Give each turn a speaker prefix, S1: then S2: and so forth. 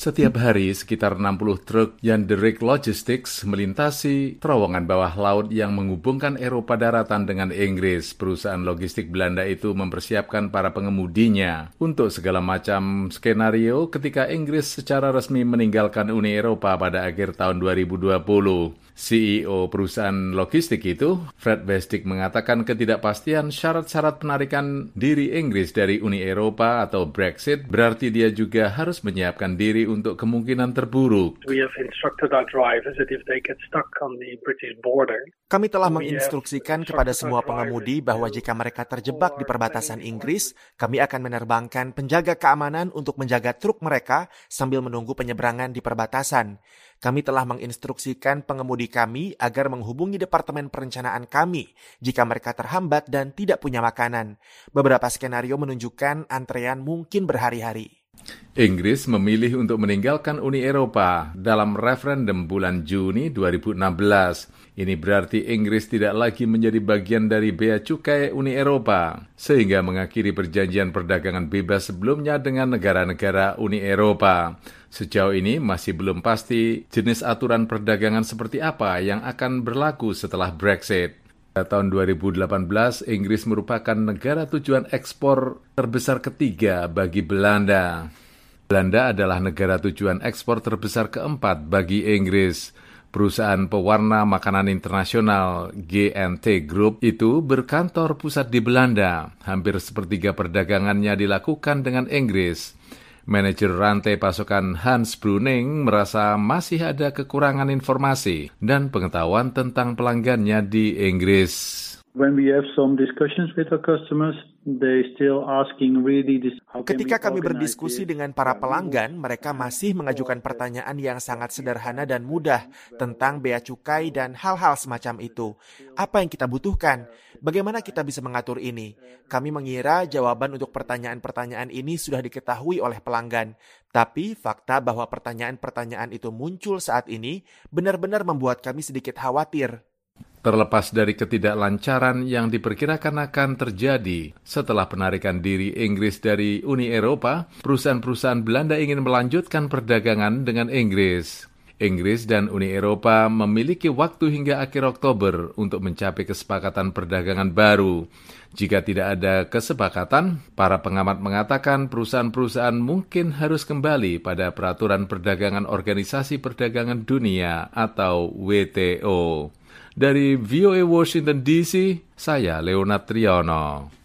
S1: Setiap hari sekitar 60 truk Yanderik Logistics melintasi terowongan bawah laut yang menghubungkan Eropa daratan dengan Inggris. Perusahaan logistik Belanda itu mempersiapkan para pengemudinya untuk segala macam skenario ketika Inggris secara resmi meninggalkan Uni Eropa pada akhir tahun 2020. CEO perusahaan logistik itu, Fred Bestick mengatakan ketidakpastian syarat-syarat penarikan diri Inggris dari Uni Eropa atau Brexit berarti dia juga harus menyiapkan diri untuk kemungkinan terburuk.
S2: Kami telah menginstruksikan kepada semua pengemudi bahwa jika mereka terjebak di perbatasan Inggris, kami akan menerbangkan penjaga keamanan untuk menjaga truk mereka sambil menunggu penyeberangan di perbatasan. Kami telah menginstruksikan pengemudi kami agar menghubungi Departemen Perencanaan kami jika mereka terhambat dan tidak punya makanan. Beberapa skenario menunjukkan antrean mungkin berhari-hari.
S1: Inggris memilih untuk meninggalkan Uni Eropa dalam referendum bulan Juni 2016. Ini berarti Inggris tidak lagi menjadi bagian dari bea cukai Uni Eropa, sehingga mengakhiri perjanjian perdagangan bebas sebelumnya dengan negara-negara Uni Eropa. Sejauh ini masih belum pasti jenis aturan perdagangan seperti apa yang akan berlaku setelah Brexit. Tahun 2018, Inggris merupakan negara tujuan ekspor terbesar ketiga bagi Belanda. Belanda adalah negara tujuan ekspor terbesar keempat bagi Inggris. Perusahaan pewarna makanan internasional GNT Group itu berkantor pusat di Belanda. Hampir sepertiga perdagangannya dilakukan dengan Inggris. Manajer rantai pasokan Hans Bruning merasa masih ada kekurangan informasi dan pengetahuan tentang pelanggannya di Inggris.
S2: When we have some discussions with our customers, Ketika kami berdiskusi dengan para pelanggan, mereka masih mengajukan pertanyaan yang sangat sederhana dan mudah tentang bea cukai dan hal-hal semacam itu. Apa yang kita butuhkan? Bagaimana kita bisa mengatur ini? Kami mengira jawaban untuk pertanyaan-pertanyaan ini sudah diketahui oleh pelanggan, tapi fakta bahwa pertanyaan-pertanyaan itu muncul saat ini benar-benar membuat kami sedikit khawatir.
S1: Terlepas dari ketidaklancaran yang diperkirakan akan terjadi setelah penarikan diri Inggris dari Uni Eropa, perusahaan-perusahaan Belanda ingin melanjutkan perdagangan dengan Inggris. Inggris dan Uni Eropa memiliki waktu hingga akhir Oktober untuk mencapai kesepakatan perdagangan baru. Jika tidak ada kesepakatan, para pengamat mengatakan perusahaan-perusahaan mungkin harus kembali pada peraturan perdagangan Organisasi Perdagangan Dunia atau WTO. Dari VOA Washington DC, saya Leonard Triono.